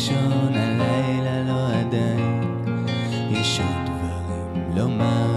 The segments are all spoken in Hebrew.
לישון, הלילה לא עדיין, יש עוד דברים לומר.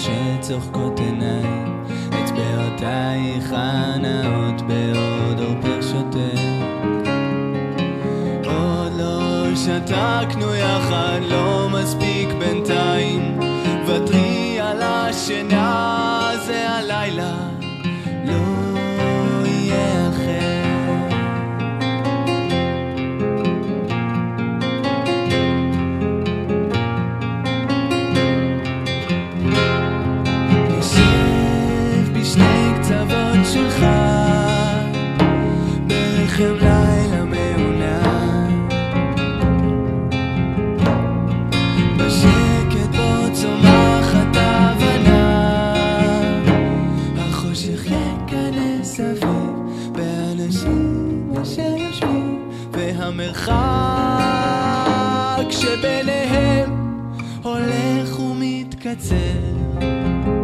שצוחקות עיניי, אצבעותייך הנאות בעוד עורפך שותק. עוד לא שתקנו יחד, לא מספיק בינתיים, ותרי על השינה זה הלילה. לא שביניהם הולך ומתקצר.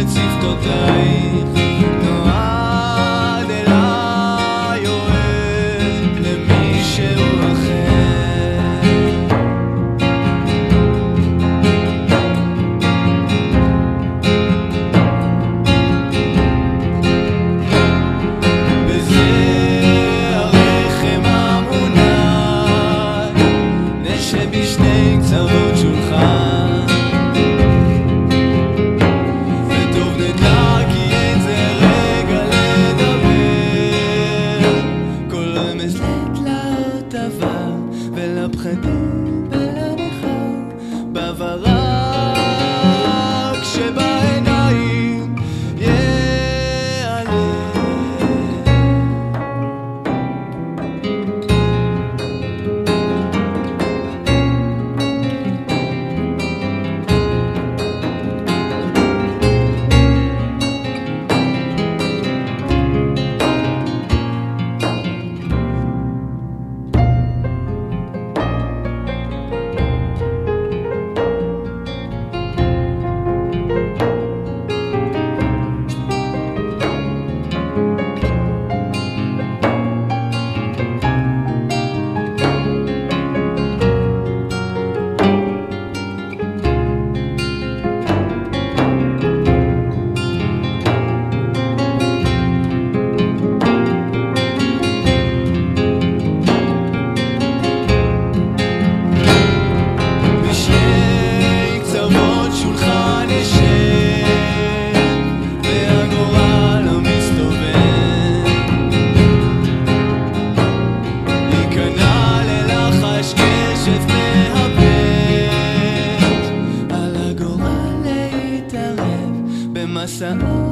את שפתותייך ולבחדי בלעדיך בברה pensando.